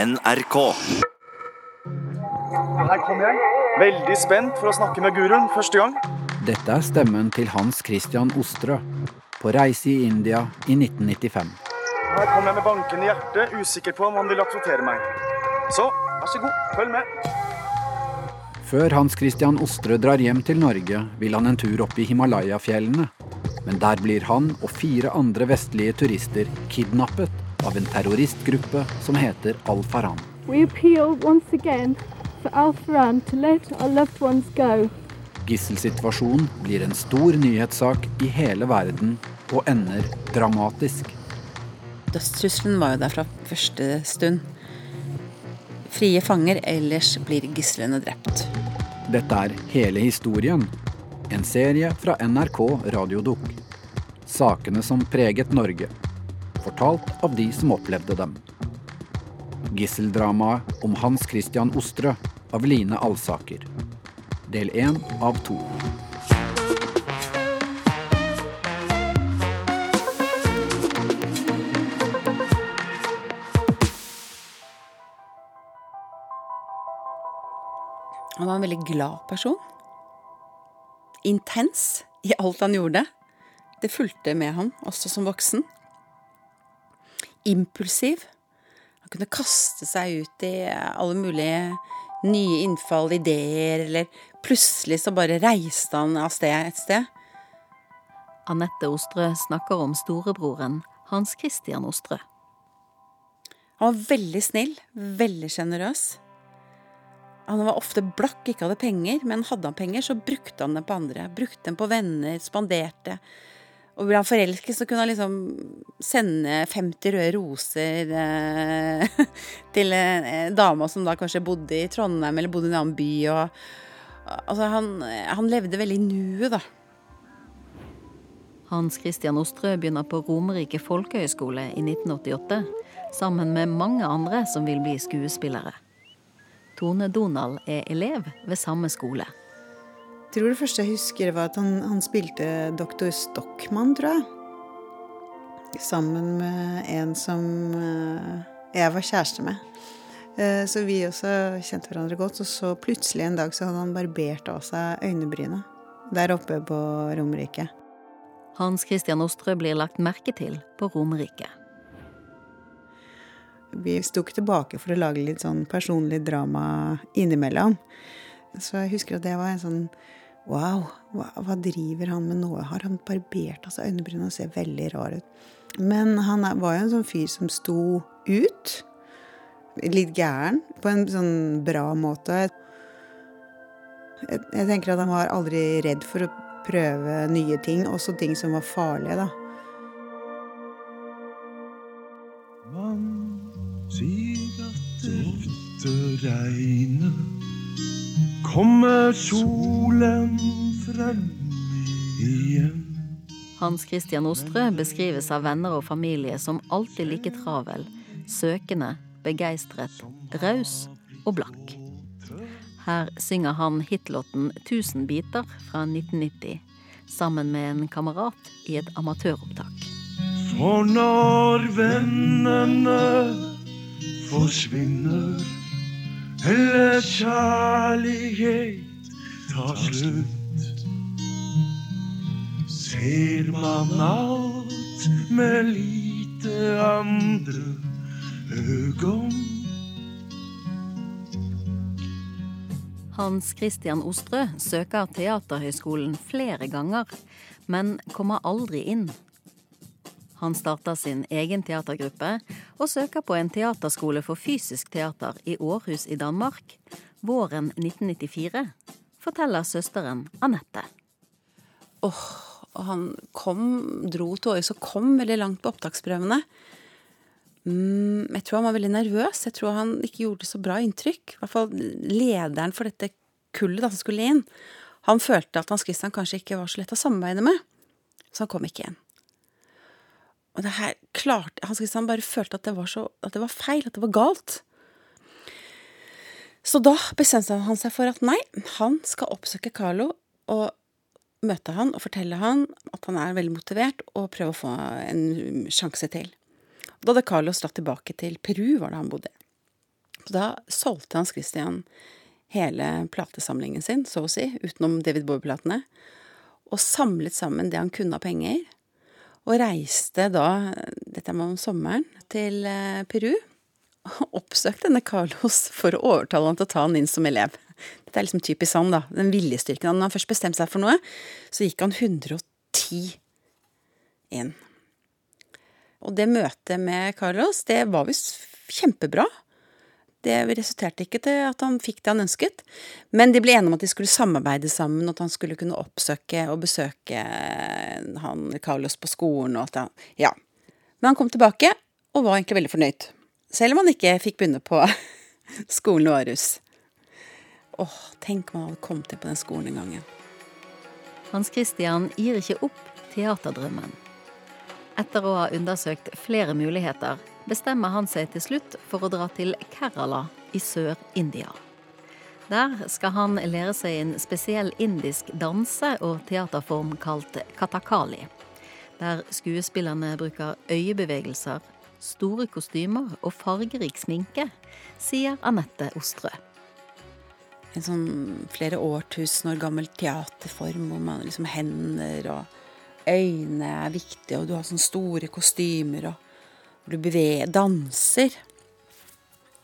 NRK. Her kommer jeg. Veldig spent for å snakke med guruen første gang. Dette er stemmen til Hans Christian Ostrø på reise i India i 1995. Her kommer jeg med bankende hjerte, usikker på om han vil akseptere meg. Så vær så god, følg med. Før Hans Christian Ostrø drar hjem til Norge, vil han en tur opp i Himalaya-fjellene. Men der blir han og fire andre vestlige turister kidnappet av en terroristgruppe som heter Al-Faran. We appeal once again for Al Faran to let our loved ones go. Gisselsituasjonen blir en stor nyhetssak i hele verden og ender dramatisk. Dødstrusselen var jo der fra første stund. Frie fanger, ellers blir gislene drept. Dette er hele historien. En serie fra NRK Radiodok. Sakene som preget Norge. Fortalt av de som opplevde dem. Gisseldramaet om Hans Christian Ostrø av Line Alsaker. Del én av to. Han var en veldig glad person. Intens i alt han gjorde. Det fulgte med ham også som voksen. Impulsiv. Han kunne kaste seg ut i alle mulige nye innfall, ideer, eller plutselig så bare reiste han av sted et sted. Anette Ostrø snakker om storebroren Hans Christian Ostrø. Han var veldig snill, veldig sjenerøs. Han var ofte blakk, ikke hadde penger, men hadde han penger, så brukte han dem på andre. Brukte dem på venner, spanderte. Og ble han forelsket, så kunne han liksom sende 50 røde roser eh, til eh, dama som da kanskje bodde i Trondheim eller bodde i en annen by. Og, altså, han, han levde veldig i nuet, da. Hans Christian Ostrø begynner på Romerike folkehøgskole i 1988, sammen med mange andre som vil bli skuespillere. Tone Donald er elev ved samme skole. Tror det første jeg husker, var at han, han spilte doktor Stockmann, tror jeg. Sammen med en som eh, jeg var kjæreste med. Eh, Så vi også kjente hverandre godt. Og så plutselig en dag så hadde han barbert av seg øynebrynet. Der oppe på Romerike. Hans Christian Ostrø blir lagt merke til på Romerike. Vi sto ikke tilbake for å lage litt sånn personlig drama innimellom. Så jeg husker at det var en sånn Wow, hva, hva driver han med nå? Har han barbert av seg øyenbrynene ser veldig rar ut? Men han er, var jo en sånn fyr som sto ut. Litt gæren, på en sånn bra måte. Jeg, jeg tenker at han var aldri redd for å prøve nye ting, også ting som var farlige, da. Man sier at etter regnet kommer solen frem igjen. Hans Christian Ostrø beskrives av venner og familie som alltid like travel, søkende, begeistret, raus og blakk. Her synger han hitlåten 'Tusen biter' fra 1990 sammen med en kamerat i et amatøropptak. For når vennene forsvinner, eller kjærlighet tar slutt, ser man alt med lite andre øgon. Hans Christian Ostrø søker Teaterhøgskolen flere ganger, men kommer aldri inn. Han starta sin egen teatergruppe og søker på en teaterskole for fysisk teater i Århus i Danmark våren 1994, forteller søsteren Anette. Åh, og han kom, dro til Århus og kom veldig langt på opptaksprøvene. Mm, jeg tror han var veldig nervøs. Jeg tror han ikke gjorde så bra inntrykk. I hvert fall lederen for dette kullet da, som skulle inn. Han følte at Hans Christian kanskje ikke var så lett å samarbeide med. Så han kom ikke igjen. Og det her klarte Hans Christian bare følte at det var, så, at det var feil, at det var galt. Så da bestemte han seg for at nei, han skal oppsøke Carlo og møte han og fortelle han at han er veldig motivert, og prøve å få en sjanse til. Da hadde Carlos dratt tilbake til Peru, var det han bodde. Så da solgte Hans Christian hele platesamlingen sin, så å si, utenom David Bowie-platene, og samlet sammen det han kunne av penger, og reiste da, dette var om sommeren, til eh, Peru, og oppsøkte denne Carlos for å overtale han til å ta han inn som elev. Dette er liksom typisk han, da. Den viljestyrken. Når han først bestemte seg for noe, så gikk han 110 inn. Og det møtet med Carlos, det var visst kjempebra. Det resulterte ikke til at han fikk det han ønsket, men de ble enige om at de skulle samarbeide sammen, og at han skulle kunne oppsøke og besøke han Carlos på skolen, og alt det Ja. Men han kom tilbake, og var egentlig veldig fornøyd. Selv om han ikke fikk begynne på skolen i Århus. Åh, tenk om han hadde kommet inn på den skolen en gang. Hans Christian gir ikke opp teaterdrømmen. Etter å ha undersøkt flere muligheter, bestemmer han seg til slutt for å dra til Kerala i Sør-India. Der skal han lære seg en spesiell indisk danse- og teaterform kalt katakali. Der skuespillerne bruker øyebevegelser, store kostymer og fargerik sminke, sier Anette Ostrø. En sånn flere årtusen år gammel teaterform hvor man liksom hender og øyne er viktige, og du har sånne store kostymer og du beveger danser.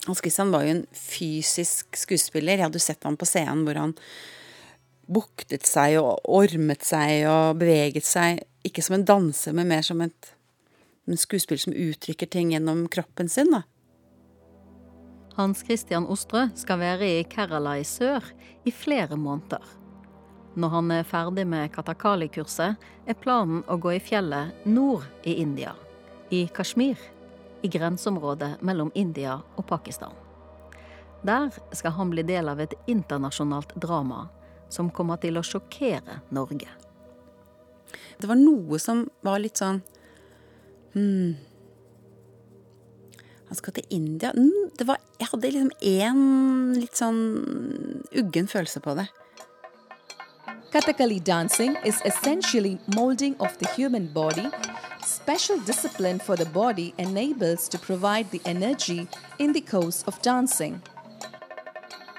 Hans Christian var jo en fysisk skuespiller. Jeg hadde sett ham på scenen hvor han buktet seg og ormet seg og beveget seg. Ikke som en danser, men mer som et, en skuespiller som uttrykker ting gjennom kroppen sin. da. Hans Christian Ostrø skal være i Kerala i sør i flere måneder. Når han er ferdig med Katakali-kurset, er planen å gå i fjellet nord i India, i Kashmir, i grenseområdet mellom India og Pakistan. Der skal han bli del av et internasjonalt drama som kommer til å sjokkere Norge. Det var noe som var litt sånn hmm, Han skal til India mm, det var, Jeg hadde liksom én litt sånn uggen følelse på det. Kathakali dancing is essentially molding of the human body. Special discipline for the body enables to provide the energy in the course of dancing.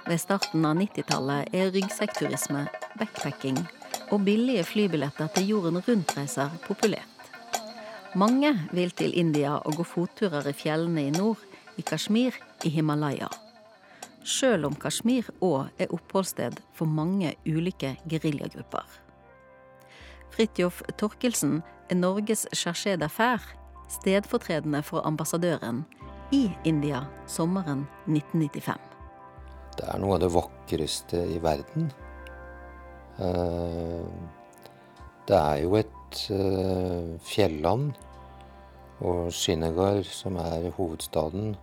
Ved starten av 90-tallet er ryggsekkturisme, backpacking og billige flybilletter til jorden rundt-reiser populært. Mange vil til India og gå fotturer i fjellene i nord, i Kashmir, i Himalaya. Sjøl om Kashmir òg er oppholdssted for mange ulike geriljagrupper. Fridtjof Torkelsen er Norges chargé d'affaires, stedfortredende for ambassadøren, i India sommeren 1995. Det er noe av det vakreste i verden. Eh, Det er jo et eh, fjelland, og Srinagar, som er hovedstaden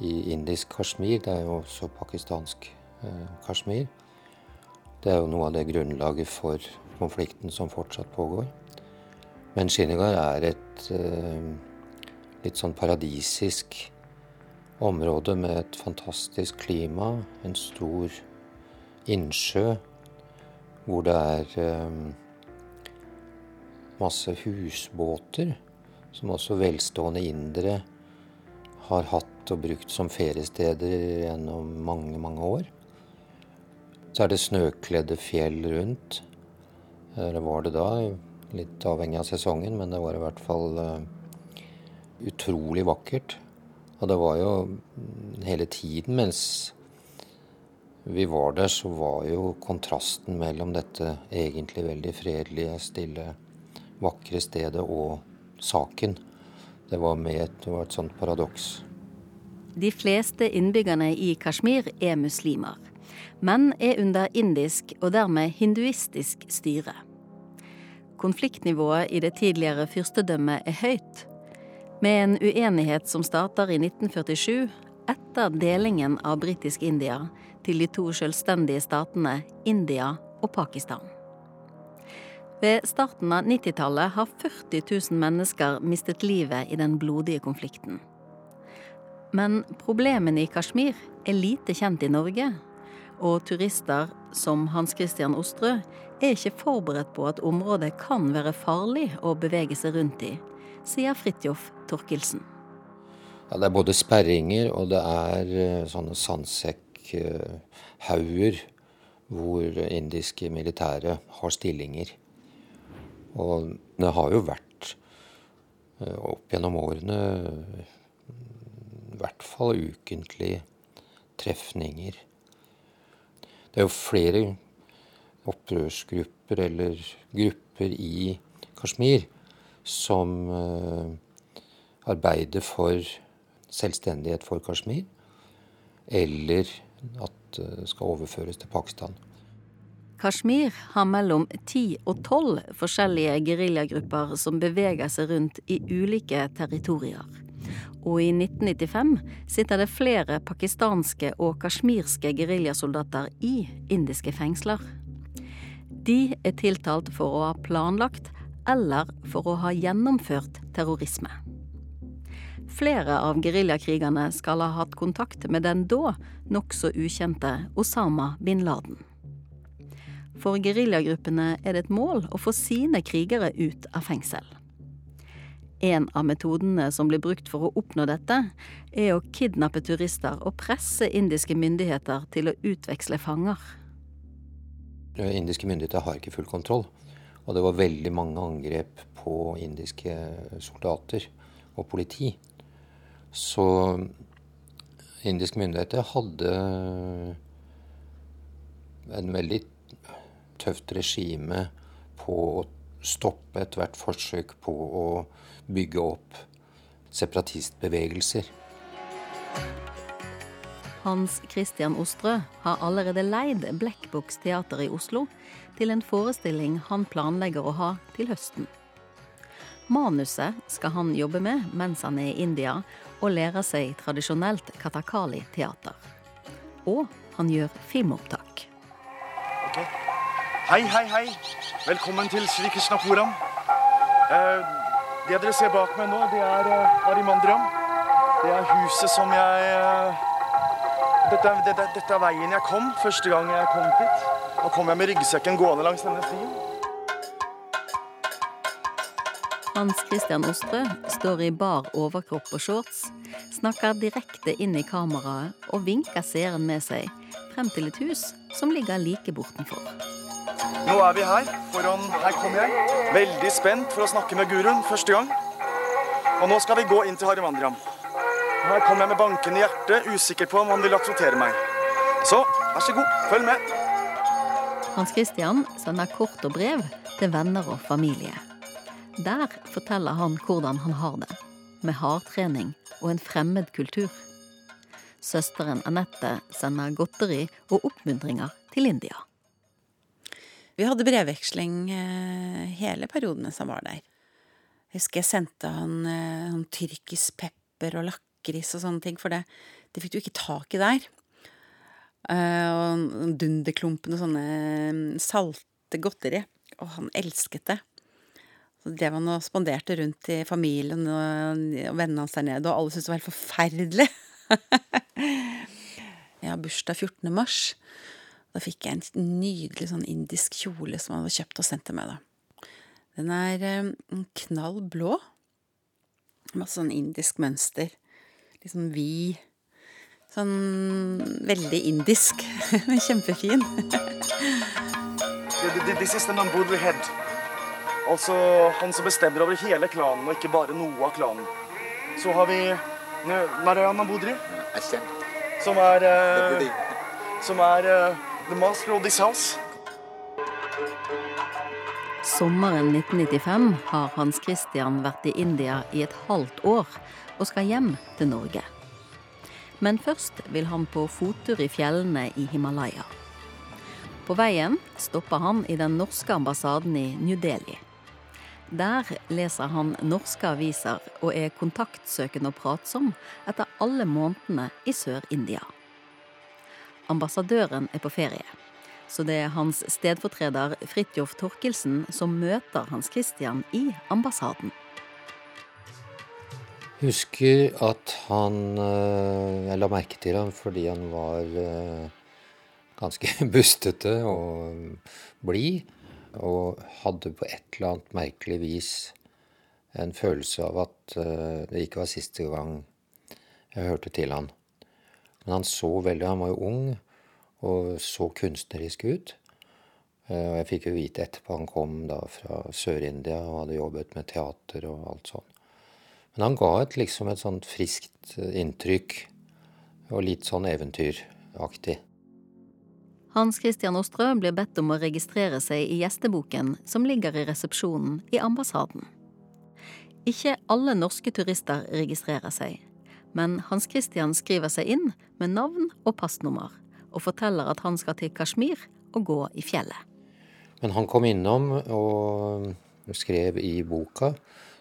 i indisk Kashmir, det er jo også pakistansk eh, Kashmir. Det er jo noe av det grunnlaget for konflikten som fortsatt pågår. Men Srinagar er et eh, litt sånn paradisisk område med et fantastisk klima, en stor innsjø hvor det er eh, masse husbåter som også velstående indere har hatt og brukt som feriesteder gjennom mange, mange år. Så er det snøkledde fjell rundt. Eller var det da? Litt avhengig av sesongen, men det var i hvert fall eh, utrolig vakkert. Og det var jo hele tiden mens vi var der, så var jo kontrasten mellom dette egentlig veldig fredelige, stille, vakre stedet og saken. Det var med et, det var et sånt paradoks. De fleste innbyggerne i Kashmir er muslimer, men er under indisk og dermed hinduistisk styre. Konfliktnivået i det tidligere fyrstedømmet er høyt, med en uenighet som starter i 1947, etter delingen av britisk India til de to selvstendige statene India og Pakistan. Ved starten av 90-tallet har 40 000 mennesker mistet livet i den blodige konflikten. Men problemene i Kashmir er lite kjent i Norge, og turister som Hans Christian Ostrø er ikke forberedt på at området kan være farlig å bevege seg rundt i, sier Fridtjof Torkelsen. Ja, det er både sperringer og det er eh, sånne sandsekkhauger hvor indiske militære har stillinger. Og det har jo vært eh, opp gjennom årene i hvert fall ukentlig trefninger. Det er jo flere opprørsgrupper eller grupper i Kashmir som uh, arbeider for selvstendighet for Kashmir, eller at det skal overføres til Pakistan. Kashmir har mellom ti og tolv forskjellige geriljagrupper som beveger seg rundt i ulike territorier. Og i 1995 sitter det flere pakistanske og kasjmirske geriljasoldater i indiske fengsler. De er tiltalt for å ha planlagt eller for å ha gjennomført terrorisme. Flere av geriljakrigerne skal ha hatt kontakt med den da nokså ukjente Osama bin Laden. For geriljagruppene er det et mål å få sine krigere ut av fengsel. En av metodene som blir brukt for å oppnå dette, er å kidnappe turister og presse indiske myndigheter til å utveksle fanger. Indiske myndigheter har ikke full kontroll. Og det var veldig mange angrep på indiske soldater og politi. Så indiske myndigheter hadde en veldig tøft regime på å stoppe ethvert forsøk på å bygge opp separatistbevegelser. Hans Christian Ostrø har allerede leid Black teater i Oslo til en forestilling han planlegger å ha til høsten. Manuset skal han jobbe med mens han er i India og lærer seg tradisjonelt katakali-teater. Og han gjør filmopptak. Ok. Hei, hei, hei. Velkommen til Sri Krishnapuram. Eh, det dere ser bak meg nå, det er Arimandriam. Det er huset som jeg eh, dette, er- dette, dette er veien jeg kom første gang jeg kom hit. Da kom jeg med ryggsekken gående langs denne stien. Hans Christian Ostrø står i bar overkropp og shorts, snakker direkte inn i kameraet og vinker seeren med seg frem til et hus som ligger like bortenfor. Nå er vi her. Foran Her kommer jeg. Veldig spent for å snakke med guruen første gang. Og nå skal vi gå inn til Harimandram. Her kommer jeg med bankende hjerte, usikker på om han vil akseptere meg. Så vær så god, følg med. Hans Christian sender kort og brev til venner og familie. Der forteller han hvordan han har det, med hardtrening og en fremmed kultur. Søsteren Anette sender godteri og oppmuntringer til India. Vi hadde brevveksling eh, hele perioden mens han var der. Jeg husker jeg sendte han noen sånn tyrkisk pepper og lakris og sånne ting, for det, det fikk du ikke tak i der. Eh, og dunderklumpen og sånne mm, salte godteri. Og han elsket det. Så drev han og spanderte rundt i familien og, og vennene hans der nede, og alle syntes det var helt forferdelig. Jeg har bursdag 14. mars. Da fikk jeg en nydelig sånn indisk kjole som han hadde kjøpt og sendt til meg. da. Den er eh, knall blå. Masse sånn indisk mønster. Litt sånn vid. Sånn veldig indisk. Kjempefin. Th- th- This is the Nambudri head. Altså han som bestemmer over hele klanen, og ikke bare noe av klanen. Så har vi Narayan Nambudri, som er eh, Som er eh, the master of this house. Sommeren 1995 har Hans Christian vært i India i et halvt år og skal hjem til Norge. Men først vil han på fottur i fjellene i Himalaya. På veien stopper han i den norske ambassaden i New Delhi. Der leser han norske aviser og er kontaktsøkende og pratsom etter alle månedene i Sør-India. Ambassadøren er på ferie, så det er hans stedfortreder Fridtjof Torkelsen som møter Hans Christian i ambassaden. Husker at han eh, Jeg la merke til ham fordi han var eh, ganske bustete og blid. Og hadde på et eller annet merkelig vis en følelse av at eh, det ikke var siste gang Jeg hørte til han. Men han så veldig Han var jo ung og så kunstnerisk ut. Eh, og jeg fikk jo vite etterpå han kom da fra Sør-India og hadde jobbet med teater og alt sånt. Men han ga et liksom et sånt friskt inntrykk, og litt sånn eventyraktig. Hans Christian Ostrø blir bedt om å registrere seg i gjesteboken som ligger i resepsjonen i ambassaden. Ikke alle norske turister registrerer seg, men Hans Christian skriver seg inn med navn og passnummer, og forteller at han skal til Kashmir og gå i fjellet. Men han kom innom og skrev i boka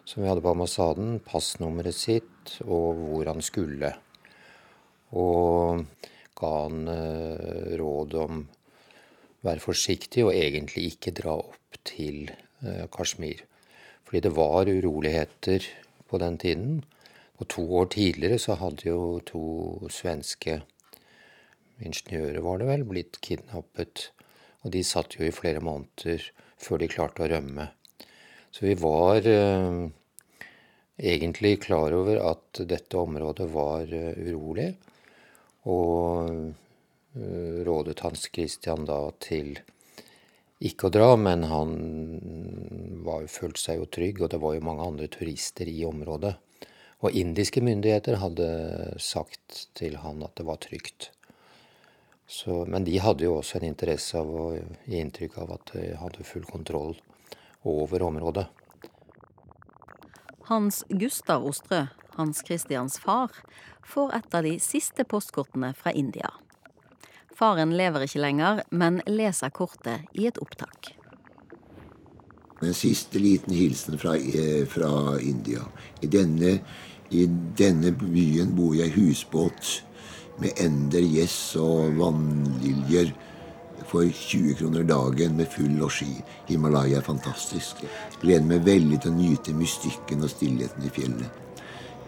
som vi hadde på ambassaden, passnummeret sitt og hvor han skulle. Og ga han eh, råd om være forsiktig og egentlig ikke dra opp til eh, Kashmir. Fordi det var uroligheter på den tiden. Og to år tidligere så hadde jo to svenske ingeniører, var det vel, blitt kidnappet. Og de satt jo i flere måneder før de klarte å rømme. Så vi var eh, egentlig klar over at dette området var eh, urolig. Og eh, rådet Hans Christian da til ikke å dra, men han var, følte seg jo trygg, og det var jo mange andre turister i området. Og indiske myndigheter hadde sagt til han at det var trygt. Så, men de hadde jo også en interesse av å gi inntrykk av at de hadde full kontroll over området. Hans Gustav Ostrø, Hans Christians far, får et av de siste postkortene fra India. Faren lever ikke lenger, men leser kortet i et opptak. En siste liten hilsen fra, eh, fra India. I denne, I denne, byen bor jeg husbåt med ender, gjess og vannliljer for 20 kroner dagen med full losji. Himalaya er fantastisk. Gleder meg veldig til å nyte mystikken og stillheten i fjellet.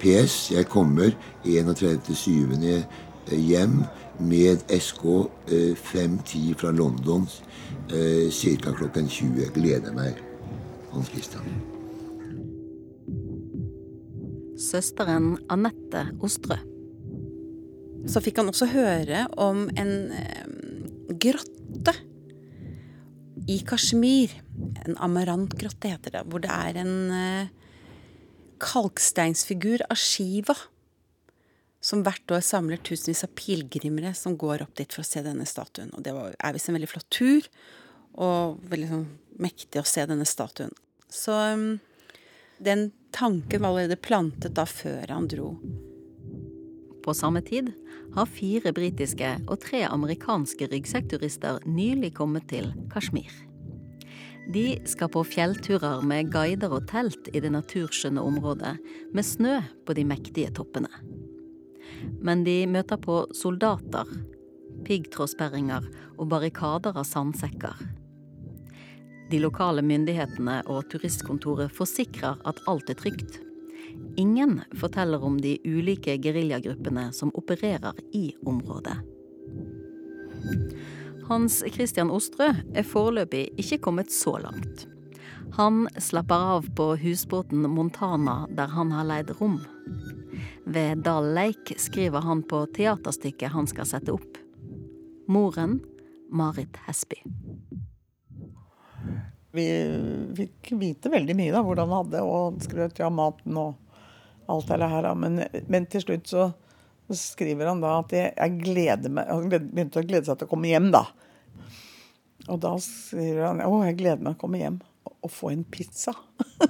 PS. Jeg kommer 31.7. hjem med SK 510 fra London eh, ca. klokken 20. Gleder meg. Hans Christian. Søsteren Anette Ostrø. Så fikk han også høre om en grotte i Kashmir. En amarantgrotte heter det. Hvor det er en eh, kalksteinsfigur av Shiva. Som hvert år samler tusenvis av pilegrimere som går opp dit for å se denne statuen. Og det var, er visst en veldig flott tur, og veldig sånn, mektig å se denne statuen. Så den tanken var allerede plantet da før han dro. På samme tid har fire britiske og tre amerikanske ryggsekkturister nylig kommet til Kashmir. De skal på fjellturer med guider og telt i det naturskjønne området, med snø på de mektige toppene. Men de møter på soldater, piggtrådsperringer og barrikader av sandsekker. De lokale myndighetene og turistkontoret forsikrer at alt er trygt. Ingen forteller om de ulike geriljagruppene som opererer i området. Hans Christian Ostrø er foreløpig ikke kommet så langt. Han slapper av på husbåten Montana, der han har leid rom. Ved Dal Lake skriver han på teaterstykket han skal sette opp. Moren Marit Hesby. Vi fikk vite veldig mye da, hvordan han hadde, og skrøt av maten og alt det her. Men, men til slutt så skriver han da at jeg, jeg gleder meg Han begynte å glede seg til å komme hjem, da. Og da skriver han å, jeg gleder meg til å komme hjem og få en pizza.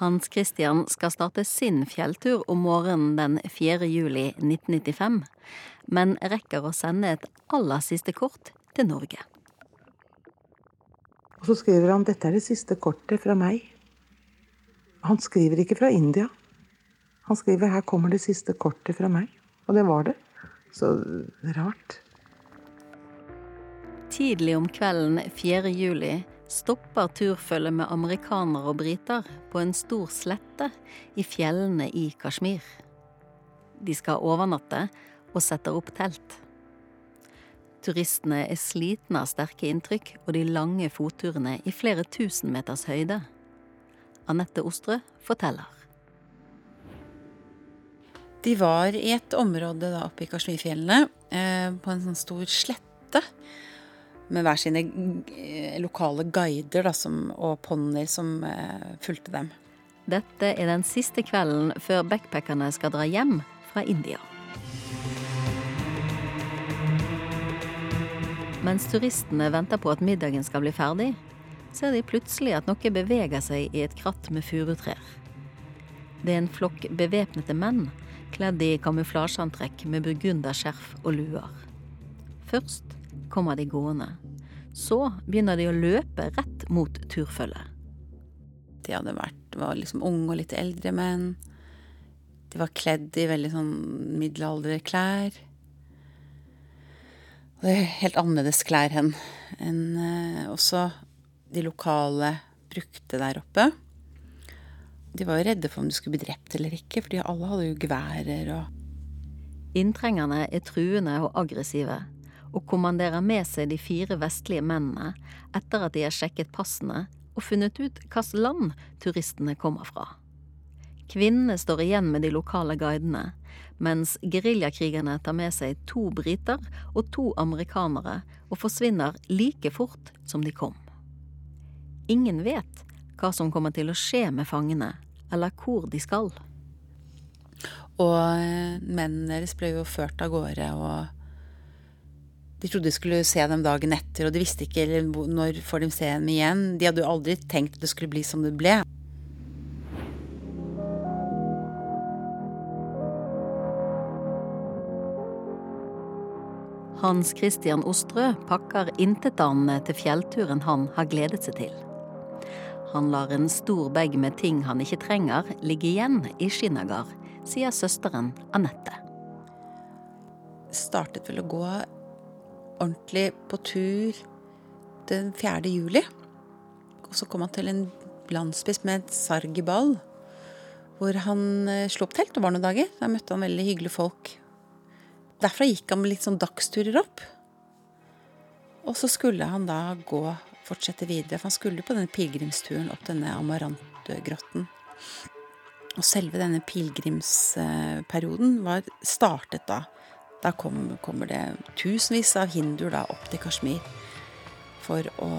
Hans Christian skal starte sin fjelltur om morgenen den 4. juli 1995, men rekker å sende et aller siste kort til Norge. Og så skriver han dette er det siste kortet fra meg. Han skriver ikke fra India. Han skriver her kommer det siste kortet fra meg. Og det var det. Så rart. Tidlig om kvelden 4. juli stopper turfølget med amerikanere og briter på en stor slette i fjellene i Kashmir. De skal overnatte og setter opp telt. Turistene er slitne av sterke inntrykk og de lange fotturene i flere tusen meters høyde. Anette Ostrø forteller. De var i et område da oppe i Kashmirfjellene, eh, på en sånn stor slette. Med hver sine eh, lokale guider da, som, og ponnier som eh, fulgte dem. Dette er den siste kvelden før backpackerne skal dra hjem fra India. Mens turistene venter på at middagen skal bli ferdig, ser de plutselig at noe beveger seg i et kratt med furutrær. Det er en flokk bevæpnede menn kledd i kamuflasjeantrekk med burgunderskjerf og luer. Først kommer de gående. Så begynner de å løpe rett mot turfølget. De hadde vært, var liksom unge og litt eldre menn. De var kledd i veldig sånn middelalderklær. Det er helt annerledes klær enn en, eh, også de lokale brukte der oppe. De var jo redde for om de skulle bli drept eller ikke, fordi alle hadde jo geværer og Inntrengerne er truende og aggressive, og kommanderer med seg de fire vestlige mennene etter at de har sjekket passene og funnet ut hvilket land turistene kommer fra. Kvinnene står igjen med de lokale guidene, mens geriljakrigerne tar med seg to briter og to amerikanere og forsvinner like fort som de kom. Ingen vet hva som kommer til å skje med fangene, eller hvor de skal. Og eh, mennene deres ble jo ført av gårde, og de trodde de skulle se dem dagen etter, og de visste ikke når får de se dem igjen. De hadde jo aldri tenkt at det skulle bli som det ble. Hans Christian Ostrø pakker intetanende til fjellturen han har gledet seg til. Han lar en stor bag med ting han ikke trenger, ligge igjen i Shinagar, sier søsteren Anette. Startet vel å gå ordentlig på tur den 4. juli. Og så kom han til en landsby med et Sargibal, hvor han eh, slo opp telt og var noen dager. Der møtte han veldig hyggelige folk. Derfra gikk han med litt sånn dagsturer opp. Og så skulle han da gå, fortsette videre, for han skulle på denne pilegrimsturen opp denne Amarantgrotten. Og selve denne pilegrimsperioden var startet da. Da kom, kommer det tusenvis av hinduer da opp til Kashmir for å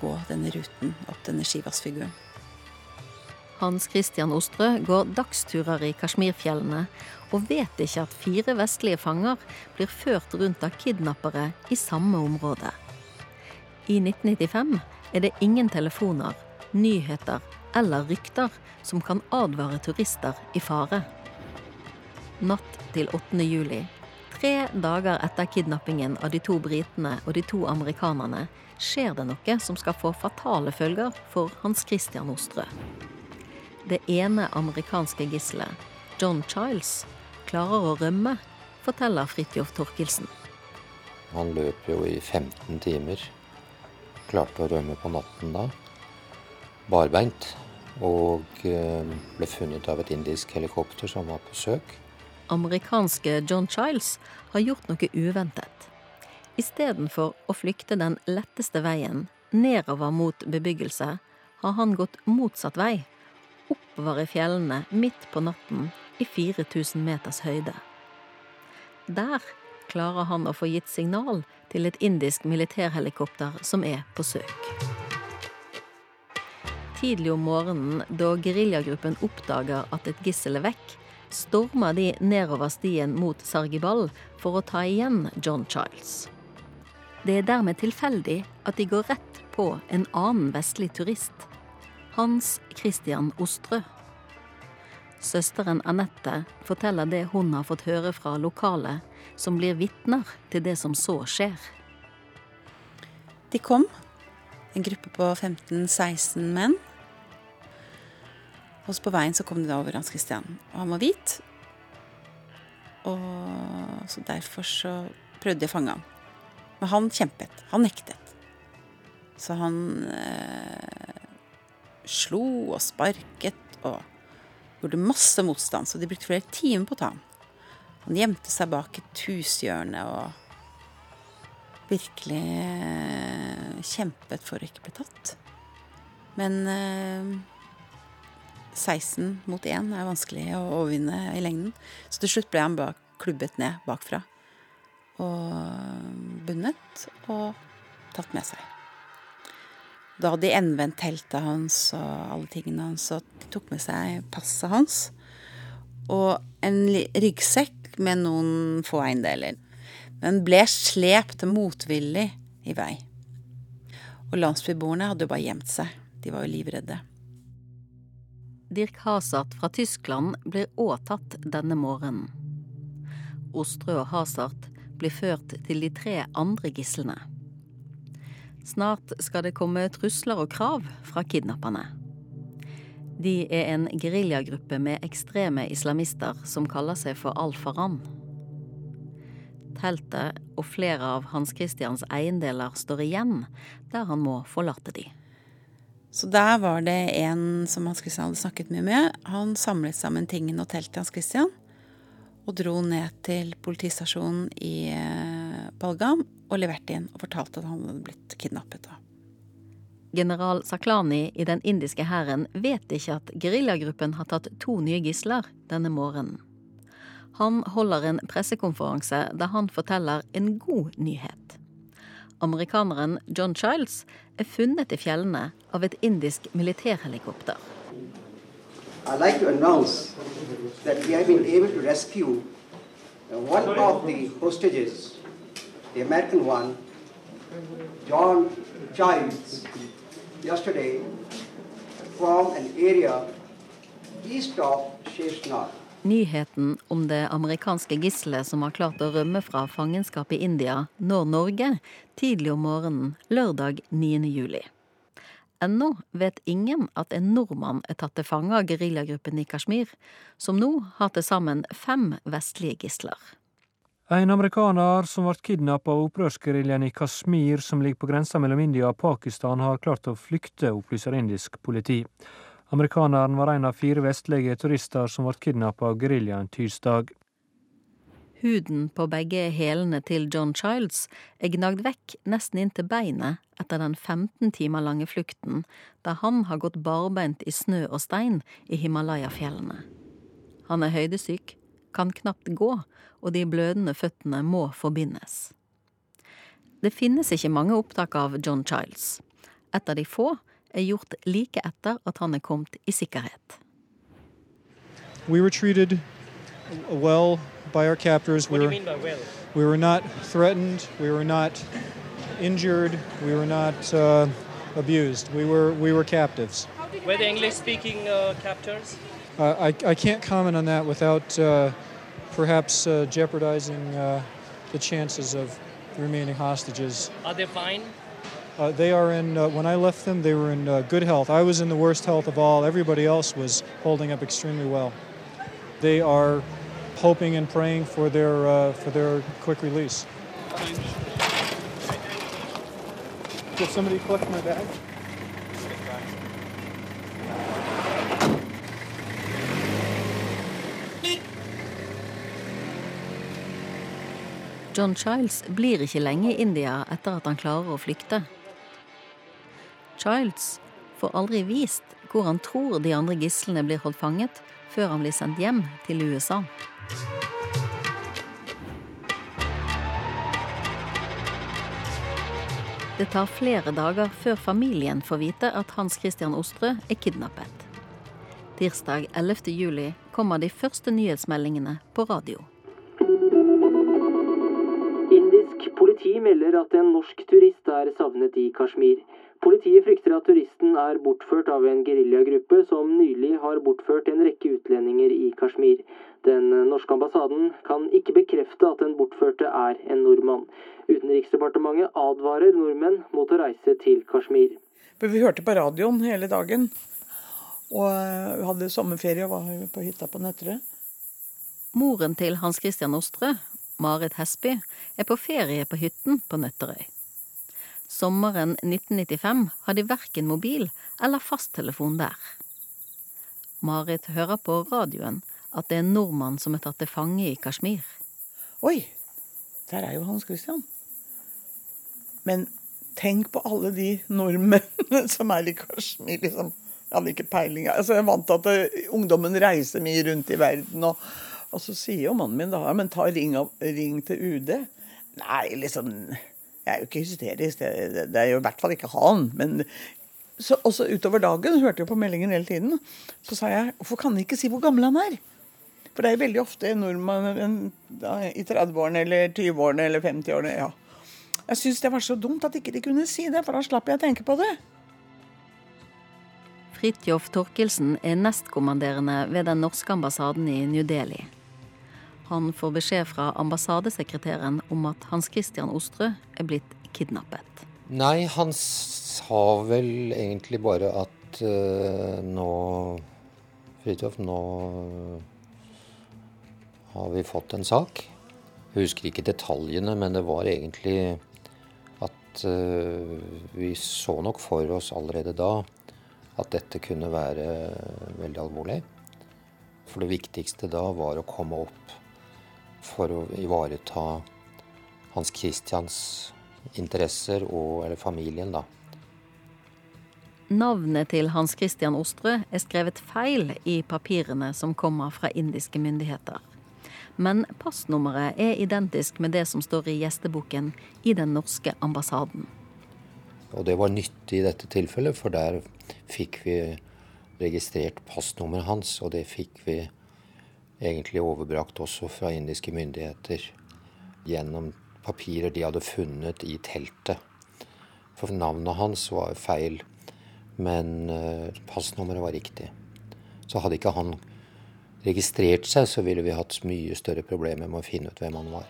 gå denne ruten opp denne Shivas-figuren. Hans Christian Ostrø går dagsturer i Kashmirfjellene og vet ikke at fire vestlige fanger blir ført rundt av kidnappere i samme område. I 1995 er det ingen telefoner, nyheter eller rykter som kan advare turister i fare. Natt til 8. juli, tre dager etter kidnappingen av de to britene og de to amerikanerne, skjer det noe som skal få fatale følger for Hans Christian Ostrø. Det ene amerikanske gisselet, John Childs, klarer å rømme, forteller Fridtjof Torkelsen. Han løp jo i 15 timer. Klarte å rømme på natten da. Barbeint. Og eh, ble funnet av et indisk helikopter som var på søk. Amerikanske John Childs har gjort noe uventet. Istedenfor å flykte den letteste veien, nedover mot bebyggelse, har han gått motsatt vei, oppover i fjellene midt på natten i 4000 meters høyde. Der klarer han å få gitt signal til et indisk militærhelikopter som er på søk. Tidlig om morgenen, da geriljagruppen oppdager at et gissel er vekk, stormer de nedover stien mot Sargibal for å ta igjen John Childs. Det er dermed tilfeldig at de går rett på en annen vestlig turist, Hans Christian Ostrø. Søsteren Anette forteller det hun har fått høre fra lokale, som blir vitner til det som så skjer. De kom, en gruppe på 15-16 menn. Og så på veien så kom de da over Hans Christian. Og han var hvit. Og så derfor så prøvde de å fange ham. Men han kjempet. Han nektet. Så han eh, slo og sparket og gjorde masse motstand. Så de brukte flere timer på å ta ham. Han gjemte seg bak et hushjørne og virkelig eh, kjempet for å ikke bli tatt. Men eh, 16 mot 1 er vanskelig å overvinne i lengden. Så til slutt ble han bak, klubbet ned bakfra. Og bundet og tatt med seg. Da hadde de endevendt teltet hans og alle tingene hans, og de tok med seg passet hans. Og en ryggsekk med noen få eiendeler. Men ble slept motvillig i vei. Og landsbyboerne hadde jo bare gjemt seg. De var jo livredde. Dirk Hasart fra Tyskland blir òg tatt denne morgenen. Ostrø og Hasart blir ført til de tre andre gislene. Snart skal det komme trusler og krav fra kidnapperne. De er en geriljagruppe med ekstreme islamister som kaller seg for Al-Faran. Teltet og flere av Hans Christians eiendeler står igjen der han må forlate de. Så der var det en som Hans Christian hadde snakket mye med. Han samlet sammen tingene og teltet Hans Christian og dro ned til politistasjonen i Balgam og leverte inn og fortalte at han hadde blitt kidnappet. General Saklani i den indiske hæren vet ikke at geriljagruppen har tatt to nye gisler denne morgenen. Han holder en pressekonferanse der han forteller en god nyhet. Amerikaneren John Childs er funnet i fjellene av et indisk militærhelikopter. Like to announce that we have been able to rescue one of the hostages, the American one, John Childs, yesterday from an area east of Sheshnar. Nyheten om det amerikanske gisselet som har klart å rømme fra fangenskap i India, når Norge tidlig om morgenen lørdag 9. juli. Ennå vet ingen at en nordmann er tatt til fange av geriljagruppen i Kashmir, som nå har til sammen fem vestlige gisler. En amerikaner som ble kidnappet av opprørsgeriljaen i Kashmir, som ligger på grensa mellom India og Pakistan, har klart å flykte, opplyser indisk politi. Amerikaneren var en av fire vestlige turister som ble kidnappet av geriljaen tirsdag. Huden på begge hælene til John Childs er gnagd vekk nesten inn til beinet etter den 15 timer lange flukten, der han har gått barbeint i snø og stein i Himalaya-fjellene. Han er høydesyk, kan knapt gå, og de blødende føttene må forbindes. Det finnes ikke mange opptak av John Childs. Et av de få er gjort like etter at han er kommet i sikkerhet. We were treated well by our captors. What we do were, you mean by well? We were not threatened. We were not injured. We were not uh, abused. We were we were captives. Were the English-speaking uh, captors? Uh, I, I can't comment on that without uh, perhaps uh, jeopardizing uh, the chances of the remaining hostages. Are they fine? Uh, they are in. Uh, when I left them, they were in uh, good health. I was in the worst health of all. Everybody else was holding up extremely well. They are hoping and praying for their uh, for their quick release. Did somebody collect my bag? John Childs blir ikke lenge i India etter at han klarer å flykte. Childs får aldri vist hvor han tror de andre gislene blir holdt fanget, før han blir sendt hjem til USA. Det tar flere dager før familien får vite at Hans Christian Ostrø er kidnappet. Tirsdag 11. juli kommer de første nyhetsmeldingene på radio. Melder at en norsk turist er savnet i Kashmir. Politiet frykter at turisten er bortført av en geriljagruppe som nylig har bortført en rekke utlendinger i Kashmir. Den norske ambassaden kan ikke bekrefte at den bortførte er en nordmann. Utenriksdepartementet advarer nordmenn mot å reise til Kashmir. Vi hørte på radioen hele dagen. Og vi hadde sommerferie og var på hytta på Nøtterøy. Moren til Hans Christian Ostrø, Marit Hesby, er på ferie på hytten på Nøtterøy. Sommeren 1995 har de verken mobil eller fasttelefon der. Marit hører på radioen at det er en nordmann som er tatt til fange i Kashmir. Oi, der er jo Hans Christian. Men tenk på alle de nordmennene som er i Kashmir, liksom. Jeg hadde ikke peiling. Altså, jeg er vant til at eh, ungdommen reiser mye rundt i verden. Og, og så sier jo mannen min da men ta ring, av, ring til UD. Nei, liksom Jeg er jo ikke hysterisk. Det, det er jo i hvert fall ikke han. Men så også utover dagen, hørte jeg på meldingen hele tiden, så sa jeg hvorfor kan de ikke si hvor gammel han er? For det er jo veldig ofte nordmenn i 30-årene eller 20-årene eller 50-årene. ja. Jeg syns det var så dumt at ikke de kunne si det, for da slapp jeg å tenke på det. Fridtjof Torkelsen er nestkommanderende ved den norske ambassaden i New Delhi. Han får beskjed fra ambassadesekretæren om at Hans Christian Ostrø er blitt kidnappet. Nei, han sa vel egentlig bare at uh, nå Fridtjof, nå har vi fått en sak. Jeg husker ikke detaljene, men det var egentlig at uh, vi så nok for oss allerede da at dette kunne være veldig alvorlig. For det viktigste da var å komme opp for å ivareta Hans Christians interesser og eller familien, da. Navnet til Hans Christian Ostrø er skrevet feil i papirene som kommer fra indiske myndigheter. Men passnummeret er identisk med det som står i gjesteboken i den norske ambassaden. Og det var nyttig i dette tilfellet, for der fikk vi registrert passnummeret hans, og det fikk vi egentlig overbrakt også fra indiske myndigheter gjennom papirer de hadde funnet i teltet. For navnet hans var feil, men eh, passnummeret var riktig. Så hadde ikke han registrert seg, så ville vi hatt mye større problemer med å finne ut hvem han var.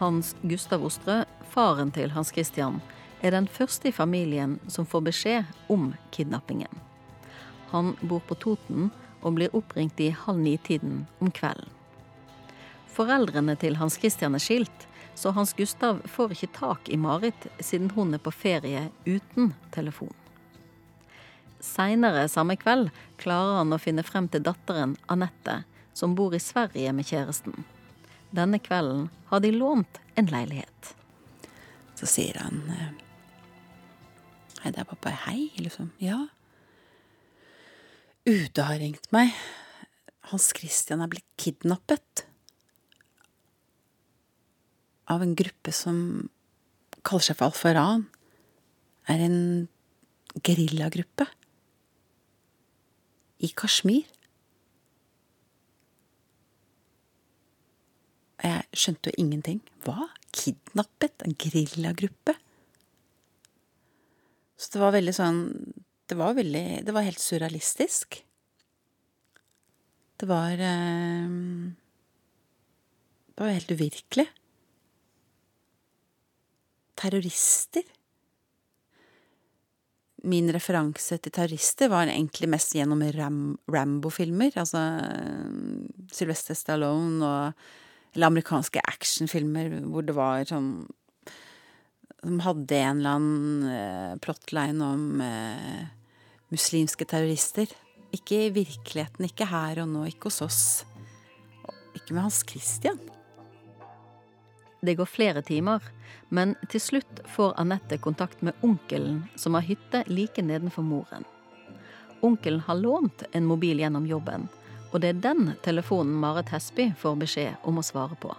Hans Gustav Ostrø, faren til Hans Christian, er den første i familien som får beskjed om kidnappingen. Han bor på Toten og blir oppringt i halv ni-tiden om kvelden. Foreldrene til Hans Christian er skilt, så Hans Gustav får ikke tak i Marit siden hun er på ferie uten telefon. Seinere samme kveld klarer han å finne frem til datteren Anette, som bor i Sverige med kjæresten. Denne kvelden har de lånt en leilighet. Så sier han Hei, det er pappa. Hei, liksom. Ja. UD har ringt meg. Hans Christian er blitt kidnappet. Av en gruppe som kaller seg for Alfaran. Er en geriljagruppe. I Kashmir. Jeg skjønte jo ingenting. Hva? Kidnappet? En geriljagruppe? Så det var veldig sånn Det var veldig Det var helt surrealistisk. Det var eh, Det var helt uvirkelig. Terrorister. Min referanse til terrorister var egentlig mest gjennom Ram Rambo-filmer. Altså Sylvester Stallone og Eller amerikanske actionfilmer hvor det var sånn som hadde en eller annen uh, plotline om uh, muslimske terrorister. Ikke i virkeligheten, ikke her og nå, ikke hos oss. Ikke med Hans Christian. Det går flere timer, men til slutt får Anette kontakt med onkelen som har hytte like nedenfor moren. Onkelen har lånt en mobil gjennom jobben, og det er den telefonen Marit Hesby får beskjed om å svare på.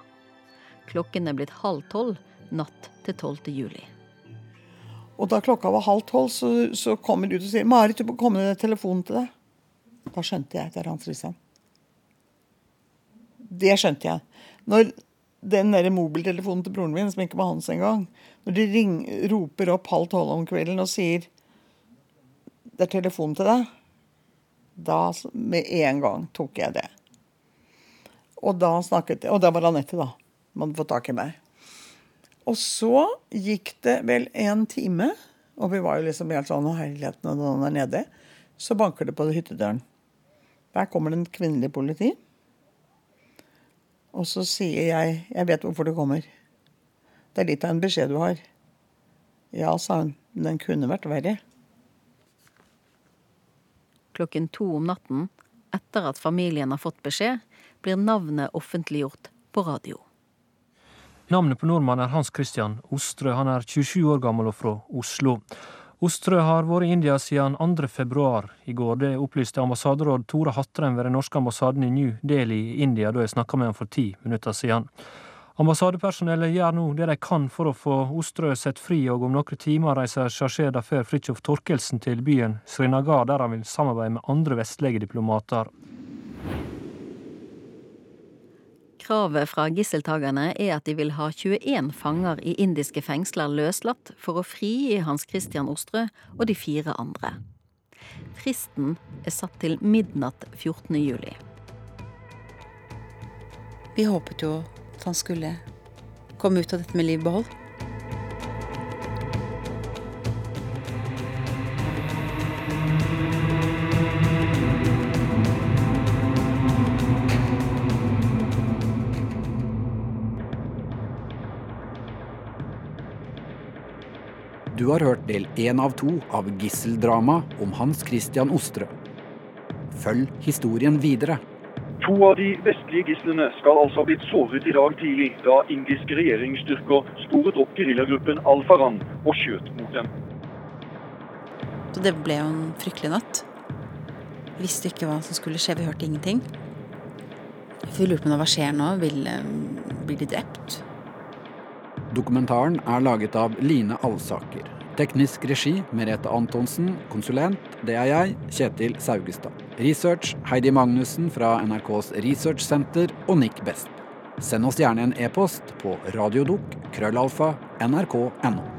Klokken er blitt halv tolv natt til 12. juli. Og da klokka var halv tolv, så, så kommer du ut og sier 'Marit, du må komme med telefonen til deg'. Da skjønte jeg at det er Hans Christian. Det skjønte jeg. Når den der mobiltelefonen til broren min, som ikke var hans engang, når de ring, roper opp halv tolv om kvelden og sier 'Det er telefon til deg', da med en gang tok jeg det. Og da snakket jeg Og da var Anette, da. Man hadde fått tak i meg. Og så gikk det vel en time, og vi var jo liksom helt sånn Å, herligheten, noen er nede. Så banker det på hyttedøren. Der kommer det en kvinnelig politi. Og så sier jeg 'Jeg vet hvorfor du kommer'. Det er litt av en beskjed du har. Ja, sa hun. Men den kunne vært verre. Klokken to om natten, etter at familien har fått beskjed, blir navnet offentliggjort på radio. Navnet på nordmannen er Hans Christian Ostrø. Han er 27 år gammel og fra Oslo. Ostrø har vært i India siden 2. februar i går. Det opplyste ambassaderåd Tore Hattrem ved den norske ambassaden i New Delhi i India da jeg snakka med ham for ti minutter siden. Ambassadepersonellet gjør nå det de kan for å få Ostrø sett fri, og om noen timer reiser chargé d'affaires Fridtjof Torkelsen til byen Srinagar, der han vil samarbeide med andre vestlige diplomater. Kravet fra gisseltakerne er at de vil ha 21 fanger i indiske fengsler løslatt for å frigi Hans Christian Ostrø og de fire andre. Fristen er satt til midnatt 14. juli. Vi håpet jo at han skulle komme ut av dette med liv behold. Du har hørt del én av to av gisseldrama om Hans Christian Ostre. Følg historien videre. To av de vestlige gislene skal altså ha blitt såret i dag tidlig da indiske regjeringsstyrker sporet opp geriljagruppen Al-Faran og skjøt mot dem. Så det ble jo en fryktelig natt. Vi visste ikke hva som skulle skje, vi hørte ingenting. Vi lurte på hva skjer nå. Vil, eh, blir de drept? Dokumentaren er laget av Line Alsaker. Teknisk regi Merete Antonsen. Konsulent det er jeg, Kjetil Saugestad. Research Heidi Magnussen fra NRKs researchsenter og Nick Best. Send oss gjerne en e-post på radiodok krøllalfa nrk.no.